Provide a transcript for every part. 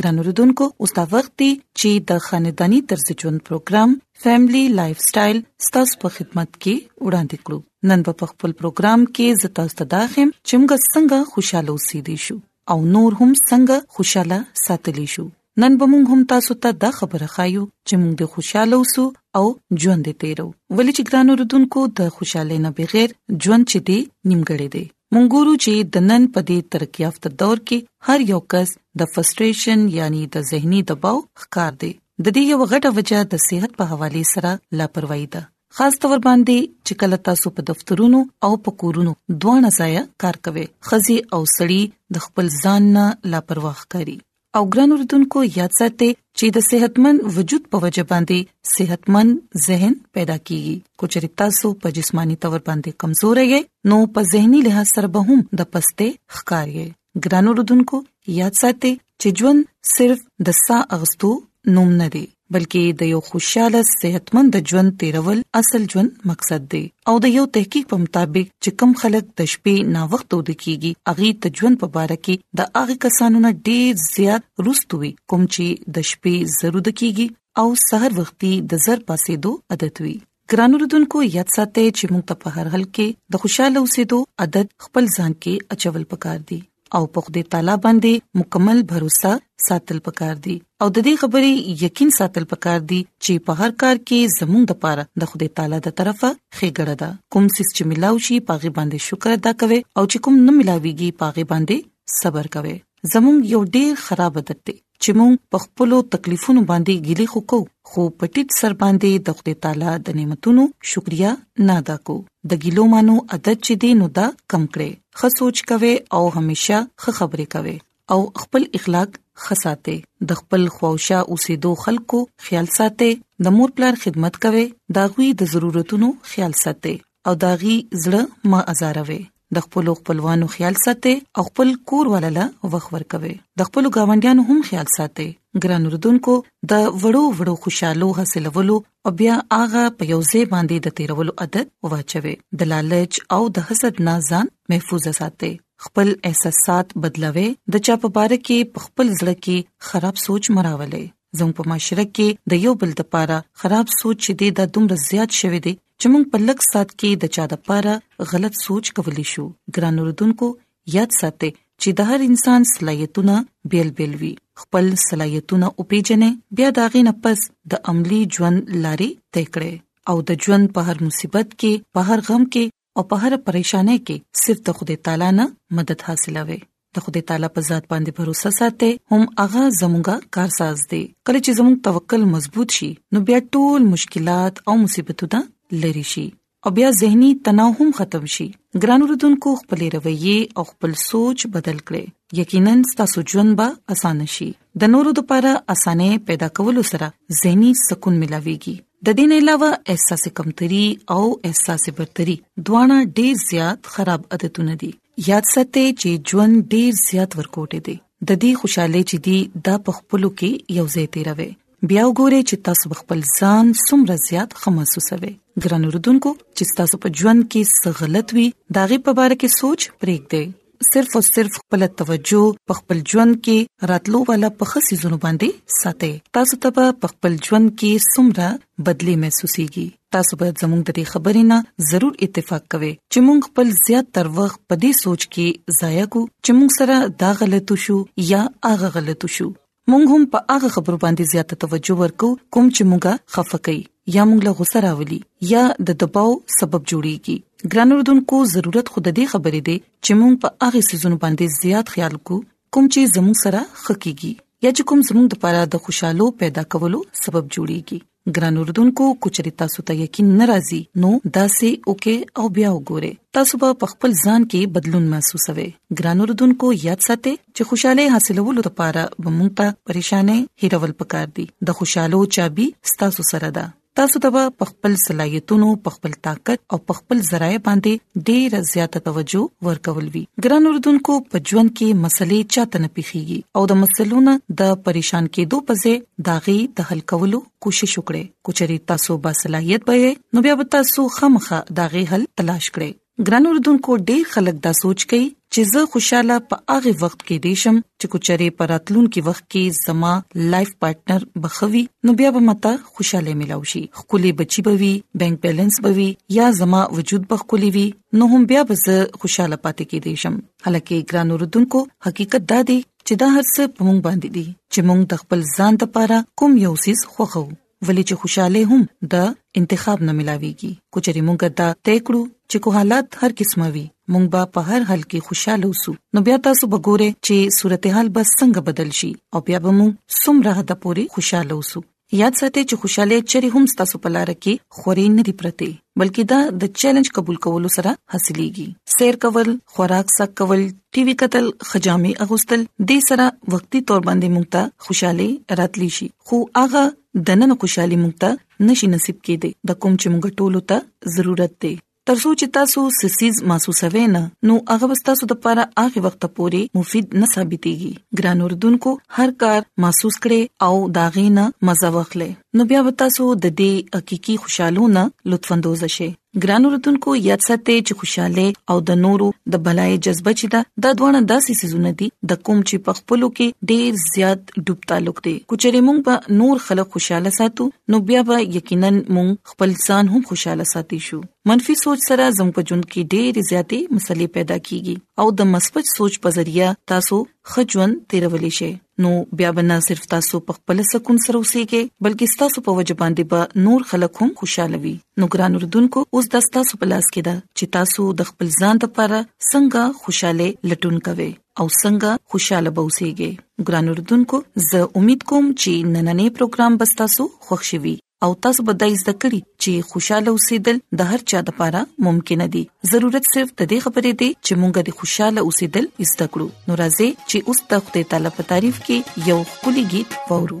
ګران اوردونکو اوس دا وخت دی چې د خاندانی طرز ژوند پروګرام فیملی لایف سټایل ستاسو په خدمت کې وړاندې کړو نن په خپل پروګرام کې زتا ستداخم چې موږ څنګه خوشاله اوسې دي شو او نور هم څنګه خوشاله ساتلی شو نن به موږ هم تاسو ته دا خبره خایو چې موږ د خوشاله اوسو او ژوند تیرو ولې چې ګران اوردونکو د خوشاله نه بغیر ژوند چې دی نیمګړی دی مونږ ګورو چې د نن په دې ترقیافته دور کې هر یو کس د فرستریشن یعنی د زهنی دباو ښکار دی د دې یو غټه وجہ د صحت په حواله سره لاپروايي ده خاص تور باندې چې کله تاسو په دفترونو او په کورونو دوه ځای کار کوي خزي او سړي د خپل ځان نه لاپرواخ کاری او ګران اردوونکو یاد ساتئ چې د صحتمند وجود په وجه باندې صحتمند ذهن پیدا کیږي کو چې تاسو په جسمانی تور باندې کمزور یې نو په ذهني لحاظ سره به هم د پسته ښکار یې ګران اردوونکو یاد ساتئ چې ژوند صرف د ساه اغستو نوم نه دی بلکې د یو خوشاله صحتمند ژوند تیرول اصل ژوند مقصد دی او د یو تحقیق په مطابق چې کم خلک د شپې نا وخت ود کیږي اغي د ژوند په اړه کې د اغي کسانو نه ډیر زیات رستوي کوم چې د شپې ضرورت کیږي او سحر وختي د زر پاسې دوه عادت وي ګران اوردونکو یاد ساتئ چې موږ ته په هر حال کې د خوشاله اوسېدو عادت خپل ځان کې اچول پکار دي او په خدای تعالی باندې مکمل باور ساتل پکار دي او د دې خبرې یقین ساتل پکار دي چې په هر کار کې زموږ د پاره د خدای تعالی د طرفه خېګړه ده کوم سیس چې ملاوي شي پاغه باندې شکر ادا کوي او چې کوم نه ملاويږي پاغه باندې صبر کوي زموږ یو ډیر خراب عادت دی چې موږ په خپل تکلیفونو باندې ګیلې خو کو خو پټیټ سر باندې د خدای تعالی د نعمتونو شکریا نه ادا کو د ګیلو مانو عادت چې دی نو دا کم کړي خ سوچ کوي او همیشه خ خبرې کوي او خپل اخلاق خساته د خپل خوښه اوسېدو خلکو خیال ساته د مور پلار خدمت کوي دا غوي د ضرورتونو خیال ساته او داغي زړه ما ازاروي د خپل خپلوانو خیال ساتي او خپل کور ولله وخت ورکوي د خپل گاونډیانو هم خیال ساتي ګران اردوونکو د وړو وړو خوشحالو حاصلولو او بیا هغه په یو ځای باندې د تیرولو عادت واچوي د لالچ او د حسد نه ځان محفوظ ساتي خپل احساسات بدلوي د چا په باره کې خپل ځړ کې خراب سوچ مراولي زموږ په معاشره کې د یو بل لپاره خراب سوچ چې د دومره زیات شوی دی چې موږ په لږ سات کې د چا د پاره غلط سوچ کولی شو ګران اوردونکو یاد ساتئ چې د هر انسان صلاحیتونه بیل بیل وي خپل صلاحیتونه او پیژنې بیا دا غینه پس د عملی ژوند لارې طے کړئ او د ژوند په هر مصیبت کې په هر غم کې او په هر پریشانه کې صرف د خدای تعالی نه مدد حاصلوي د خدای تعالی په ذات باندې باور ساتي هم هغه زموږه کارساز دی کله چې زموږ توکل مضبوط شي نو بیا ټول مشکلات او مصیبتونه لری شي او بیا زهنی تناو هم ختم شي ګران رودونکو خپل رویه او خپل سوچ بدل کړئ یقینا ستاسو ژوند به اسان شي د نورو لپاره اسانه پیدا کولو سره زهنی سکون ملاويږي د دین علاوه احساس کمتري او احساس برتري دواړه ډیر زیات خراب عادتونه دي یاد ساتئ چې ژوند ډیر زیات ورکوټه دی د دې خوشاله چې دی دا په خپلو کې یو ځای تیروي بیا وګورئ چې تاسو خپل ځان څومره زیات خمسوسوي ګران رودونکو چې تاسو په ژوند کې څه غلط وي داغه په اړه کې سوچ پرېږ دی صرف او صرف خپل توجه په خپل ژوند کې راتلو والا په خسي زونو باندې ساتي تاسو ته په خپل ژوند کې سمره بدلي محسوسيږي تاسو باید زموږ د دې خبرې نه ضرور اتفاق کوئ چې موږ خپل زیات تر وخت په دې سوچ کې ضایع کو چې موږ سره دا غلطو شو یا هغه غلطو شو موږ هم په هغه خبرو باندې زیات توجه ورکو کوم چې موږ خفه کوي یا موږ له غوسه راولي یا د دباو سبب جوړيږي ګران اردوونکو ضرورت خود دې خبرې دي چې موږ په هغه سيزونو باندې زیات خیال کو کوم چې زموږ سره خکېږي یا چې کوم زموږ لپاره د خوشحالو پیدا کولو سبب جوړيږي ګران اردوونکو کوچري تاسو ته یقین ناراضي نو داسې اوکه او بیا وګوره تاسو په خپل ځان کې بدلون محسوسوي ګران اردوونکو یاد ساتئ چې خوشاله حاصلولو لپاره به موږ ته پریشانې هیرول پکار دي د خوشحالو چابي ستاسو سره ده تاسو ته په خپل صلاحیتونو په خپل طاقت او په خپل ذرایع باندې ډیر زیاته توجه ورکول وی ګران اردوونکو په ژوند کې مسلې چاته نه پیخيږي او د مسلونو د پریشان کېدو په ځای داغي د حل کولو کوشش وکړئ کوچري تاسو با صلاحیت به نو بیا به تاسو خامخه داغي حل تلاش کړئ ګران اوردونکو ډیر خلک دا سوچ کوي چې زه خوشاله په هغه وخت کې دی شم چې کوچري پر اتلونکو وخت کې زما لایف پارټنر بخوي نو بیا به ماته خوشاله ملاوي شي خولي بچي بوي بانک بیلانس بوي یا زما وجود بخولي وي نو هم بیا به زه خوشاله پاتې کې دی شم حالکه ګران اوردونکو حقیقت دا دی چې دا هرڅه په مونږ باندې دي چې مونږ د خپل ځان لپاره کوم یو سیس خوخو ولې چې خوشاله هم د انتخاب نه ملاويږي کچري مونږ دا طے کړو چې کو حالات هر قسمه وي مونږ به په هر حال کې خوشاله اوسو نو بیا تاسو وګوره چې صورتحال به څنګه بدل شي او بیا به مونږ سمره د پوري خوشاله اوسو یاد ساتئ چې خوشاله چری هم تاسو په لار کې خوري نه دی پرته بلکې دا د چیلنج قبول کولو سره حاصلېږي سیر کول خوراک سک کول ټي وي قتل خجامي اغوستل د سره وقتی تور باندې مونږ ته خوشاله راتلی شي خو هغه د نن خوشحالي موږ ته نشي نصیب کېدی د کوم چې موږ ټولو ته ضرورت دی ترڅو چې تاسو سسیز محسوسوي نه نو هغه تاسو د لپاره هغه وخت پورې مفید نه ثابتيږي ګران اردوونکو هر کار محسوس کړي او داغې نه مزه واخلي نو بیا تاسو د دې حقيقي خوشحالو نه لطف اندوز شئ ګران اوردونکو یاد ساتئ چې خوشاله او د نورو د بلای جذبه چې دا د دوه داسې سيزونه دي د کوم چې په خپلو کې ډېر زیات ډوب تعلق دي کچري مونږ به نور خلک خوشاله ساتو نو بیا به یقینا مونږ خپل ځان هم خوشاله ساتي شو منفي سوچ سره زموږ په ژوند کې ډېر زیاتې مسلې پیدا کیږي او د مثبت سوچ په ذریعہ تاسو خجون تیرولې شي نو بیا به نه صرف تاسو په خپل سکون سره اوسئګي بلکې تاسو په وجه باندې به نور خلک هم خوشاله وي نو ګران اردوونکو اوس د تاسو په لاس کې ده چې تاسو د خپل ځان لپاره څنګه خوشاله لټون کوئ او څنګه خوشاله به اوسئګي ګران اردوونکو زه امید کوم چې نننې پروګرام بس تاسو خوښ شي او تاسو به دا زده کړی چې خوشاله اوسېدل د هر چا لپاره ممکن دي ضرورت صرف د دې خبرې دی چې مونږ د خوشاله اوسېدل زده کړو نو راځي چې اوس د خپل تعالی په تعریف کې یو خولي गीत وورو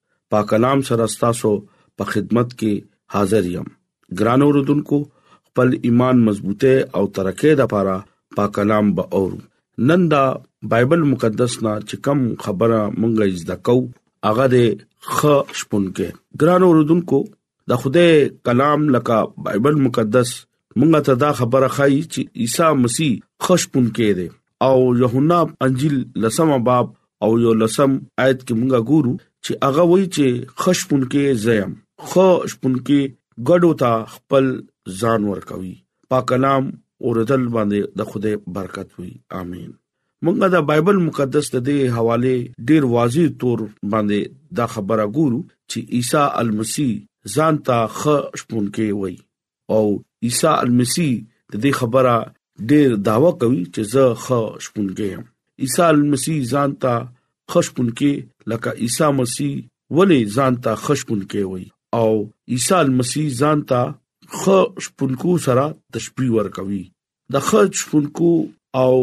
په کلام سره ستاسو په خدمت کې حاضر یم ګران اوردونکو خپل ایمان مضبوطه او ترقه د لپاره په کلام به اورو نن دا بایبل مقدس نه چې کم خبره مونږه زده کو هغه د خ شپونکې ګران اوردونکو د خدای کلام لکه بایبل مقدس مونږ ته دا خبره خایي چې عیسی مسیح خوشبون کې دی او یوحنا انجیل لسم باب او یو لسم آیت کې مونږه ګورو چې هغه وایي چې خشپون کې زیم خو شپون کې ګډو تا خپل ځان ورکوي پاک کلام اوردل باندې د خوده برکت وي امين مونږه د بایبل مقدس د دې حواله ډیر واضح تور باندې دا خبره ګورو چې عیسی المسی ځان ته خ شپون کې وای او عیسی المسی د دې خبره ډیر داوا کوي چې زه خ شپون کې یم عیسی المسی ځان ته خ شپون کې لکه عیسی مسیح ولې ځان ته خ شپون کې وای او عیسی المسی ځان ته خ شپون کو سره تشبیه ور کوي د خرج شپونکو او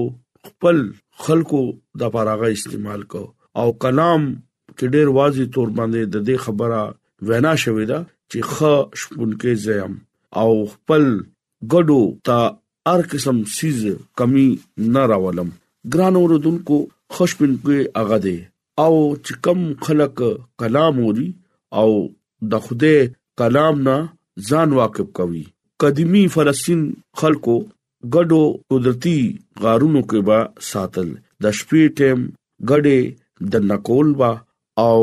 خپل خلکو د پراغه استعمال کو او کلام کې ډېر واضح تور باندې د دې خبره وینا شوې ده چې خ شپونکې زیم او خپل ګډو ته هر قسم سیز کمی نه راولم ګران اوردونکو خوشبینکوي هغه دی او چې کم خلک کلام اوري او د خوده کلام نه ځان واقف کوي قديمي فلسطین خلکو ګډو قدرتي غارونو کې با ساتل د شپې ټیم ګډه د نکول با او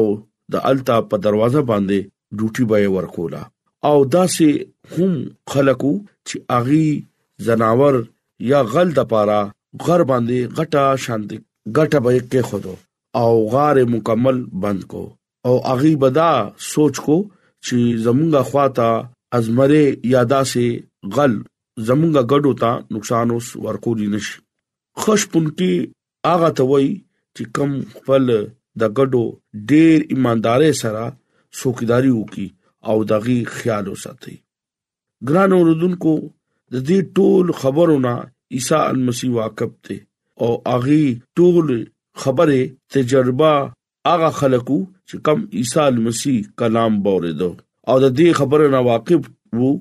د التا په دروازه باندې ډوټي به ورکولا او داسې هم خلکو چې اغي زناور یا غل د پاره غر باندې غټه شانتي غټه به کې خودو او غار مکمل بند کو او اغي بدا سوچ کو چې زمونږه خواته ازمره یادا سي غل زمونږه ګډو ته نقصان اوس ورکول نشي خوش پونکي اغه ته وای چې کم خپل د ګډو ډیر ایمانداري سره څوکیداری وکي او دغي خیال وساتي ګران اوردونکو د دې ټول خبرو نه عیسی المسی واقف دی او اغي ټول خبره تجربه هغه خلکو چې کم عیسی المسی کلام بوریدو او د دې خبره نه واقف وو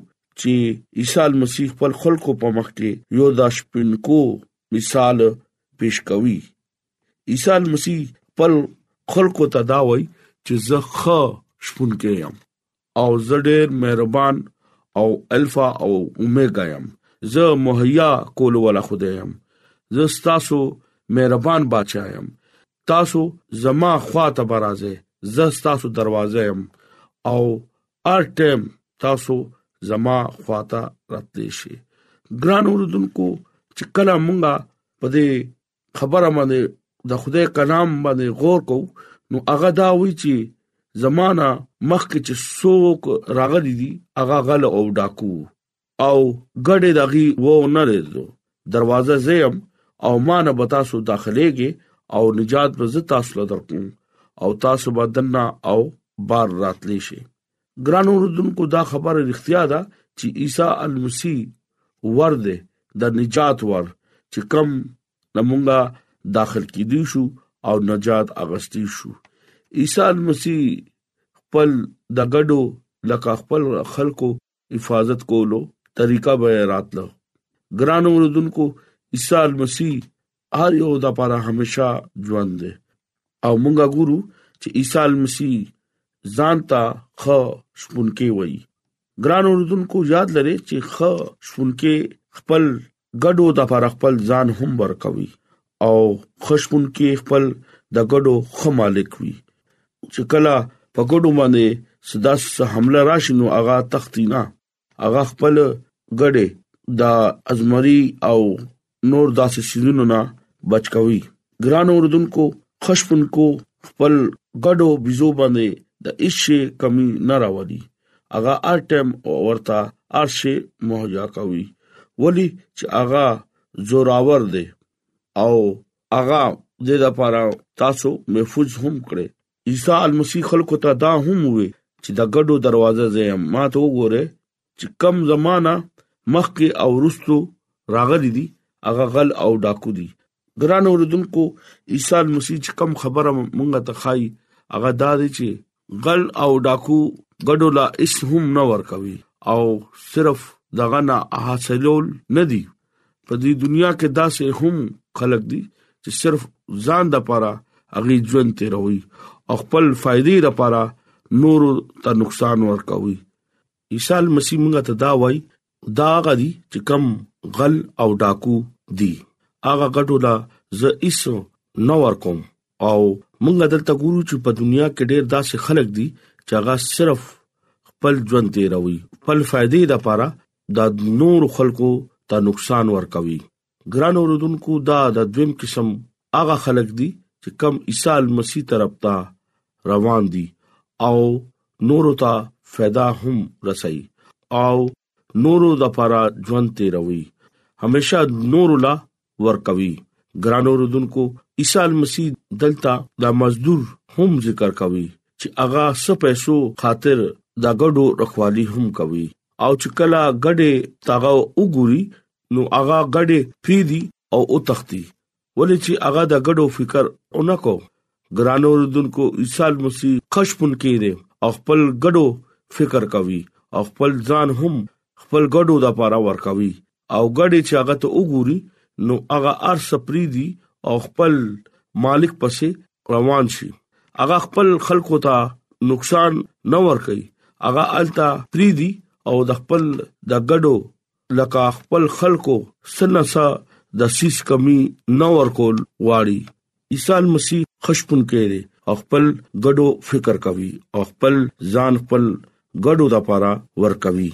چې عیسی المسی خپل خلکو په مخ کې یو د شپنکو مثال پیش کوي عیسی المسی خپل خلکو ته دا وایي چې زه خ شپونکې یم او زه ډیر مهربان او الفا او اومېګا يم زه مهیا کول ولا خدایم زه تاسو مهربان بچا يم تاسو زما خواته برازه زه تاسو دروازه يم او ار ټیم تاسو زما خواته راتلی شي ګران اوردونکو چې کله مونږه په دې خبره باندې د خدای کلام باندې غور کو نو هغه دا وی چې زمانہ مخکې چې څوک راغلي دي هغه غل او ډاکو او ګډه دغي و نه رزو دروازه زیم او ما نه بتا سو داخليږي او نجات به زه تاسو لدرکم او تاسو به دنه او بار راتلی شي ګران اوردونکو دا خبره رښتیا ده چې عیسی المسی ور ده د نجات ور چې کم لمونګه داخل کیدی شو او نجات اغستی شو عیسی المسی خپل د غډو لکه خپل خلکو حفاظت کولو طریقہ به راتلو ګران اوردونکو عیسی المسی هر یو د لپاره همیشه ژوند دی او مونږه ګورو چې عیسی مسیح ځان ته خ شپونکې وای ګران اوردونکو یاد لري چې خ شپونکې خپل ګډو د لپاره خپل ځان هم ورکوي او خشپون کې خپل د ګډو خمالک وي چې کله په ګډو باندې سداس حمله راشي نو هغه تختینا هغه خپل ګډې د ازمري او نور داسې سيزونو نه بچ کوي ګران اوردونکو خشپونکو خپل ګډو بيزو باندې د ایشي کمی نه راوړي هغه ار ټیم ورته ارشي مهیا کوي ولی چې هغه زوراور دی او هغه د لپاره تاسو محفوظ هم کړئ عیسی المسیح خلکو ته دا هم وویل چې د ګډو دروازه زه ما ته وګوره چې کم زمانہ مخکې او رستو راغلي دي هغه غل او ډاکو دي ګران اوردونکو عیسی مسیح چې کم خبره مونږه ته خای هغه دا دي چې غل او ډاکو ګډو لا اس هم نه ور کوي او صرف دغه نه حاصلول نه دي په دې دنیا کې داسې هم خلک دي چې صرف ځان د پاره اغي ژوند تیروي او خپل فائدې د پاره نور ته نقصان ورکوي عیسی مسیح موږ ته دا وایي دا غدي چې کم غل او ډاکو دي هغه غټو لا زه ایسو نو ور کوم او موږ دلته ګورو چې په دنیا کې ډېر داسې خلک دي چې هغه صرف خپل ژوند دی راوي خپل فائدې لپاره دا نور خلکو ته نقصان ورکوي ګران اوردونکو دا د دویم قسم هغه خلک دي چې کم عیسی مسیح طرف ته روان دي او نور ته फायदा هم رسي او نورو د لپاره ژوند تیروي همیشه نور لا ورکوي ګرانو رودونکو عیسی مسیح دلته د مزدور هم ذکر کوي چې هغه څه پیسو خاطر دا ګډو رخوالي هم کوي او چې کله ګډه تاغه وګوري نو هغه ګډه پریدي او او تختی ولې چې هغه د ګډو فکر اونکو ګرانو اوردونکو عیسی مسیح خشپن کې دي او خپل ګډو فکر کوي او خپل ځان هم خپل ګډو د پاره ور کوي او ګډي چې هغه ته وګوري نو هغه ار سپری دي او خپل مالک پسې روان شي هغه خپل خلکو ته نقصان نه ور کوي هغه التا پری دي او د خپل د ګډو لکه خپل خلکو سنسا د سیس کمی نه ورکول واړي عیسی مسیح خشپون کړي او خپل ګډو فکر کوي او خپل ځان خپل ګډو د پاره ور کوي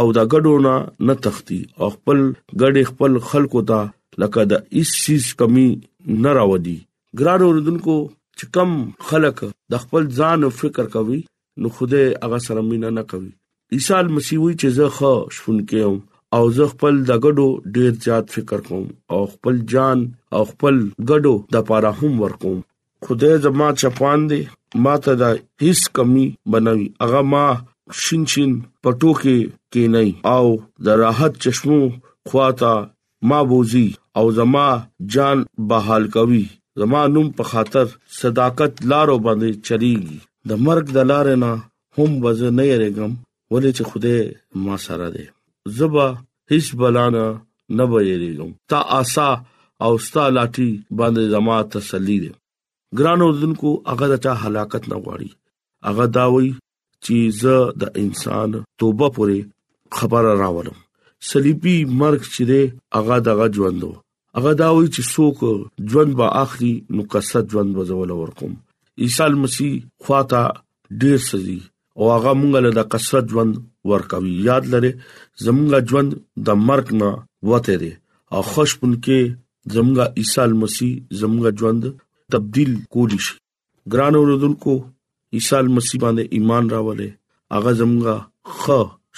او دا ګډو نه نه تختی او خپل ګډي خپل خلکو ته لکه د ایسیس کمی نه راوړي ګران اوردونکو چې کم خلک د خپل ځان فکر کوي نو خوده هغه سره مینا نه کوي عیسی مسیح وی چې زه خو شفون کېم او زه خپل د ګډو ډیر زیات فکر کوم او خپل جان او خپل ګډو د پاره هم ورکوم خوده زما چپان دی ما ته دا هیڅ کمی بنوي هغه ما شین شین پټو کې کې نه او د راحت چشمو خواته ما بوزي او زما جان بحال کوي زما نوم په خاطر صداقت لارو باندې چلیږي د مرګ د لارې نه هم وزه نه یریګم ولې چې خوده ما سره ده زبا هیڅ بلانه نه ویریګم تا آسا او ستا لاټي باندې زما تسلی ده ګران اوردونکو هغه د چا هلاکت نه غواړي هغه دا وایي چې زه د انسان توبه پورې خبره راولم صلیبي مرګ چې دی هغه دغه ژوندو هغه دا وایي چې څوک ژوند به اخلي نو قصد ژوند به زول ورکوم عیسی مسیح خواته ډیر سړي او هغه مونږ له د قصد ژوند ورکوي یاد لره زمونږ ژوند د مرګ نه وته دي او خوشبن کې زمونږ عیسی مسیح زمونږ ژوند تبديل کولی شي ګران اوردونکو عیسی مسیح باندې ایمان راوړې هغه زمونږه خ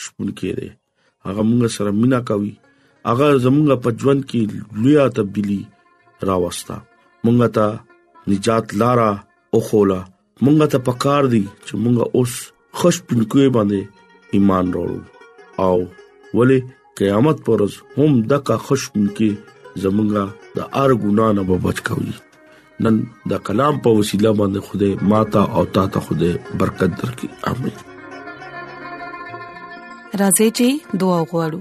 شپون کې دی هغه موږ سره مینا کوي هغه زمونږه په ژوند کې لویا تبدیلی راوستا مونږ ته نجات لارا او خولا مونږ ته پکار دي چې مونږ اوس خوش پنکوې باندې ایمان راوړو او ولې قیامت پر ورځ هم دغه خوش پنکې زمونږه د ار ګنا نه به بچ کوي نن د کلام په وسیله باندې خوده ماتا او تا ته خوده برکت درکړي امين راځي چې دعا وغوړو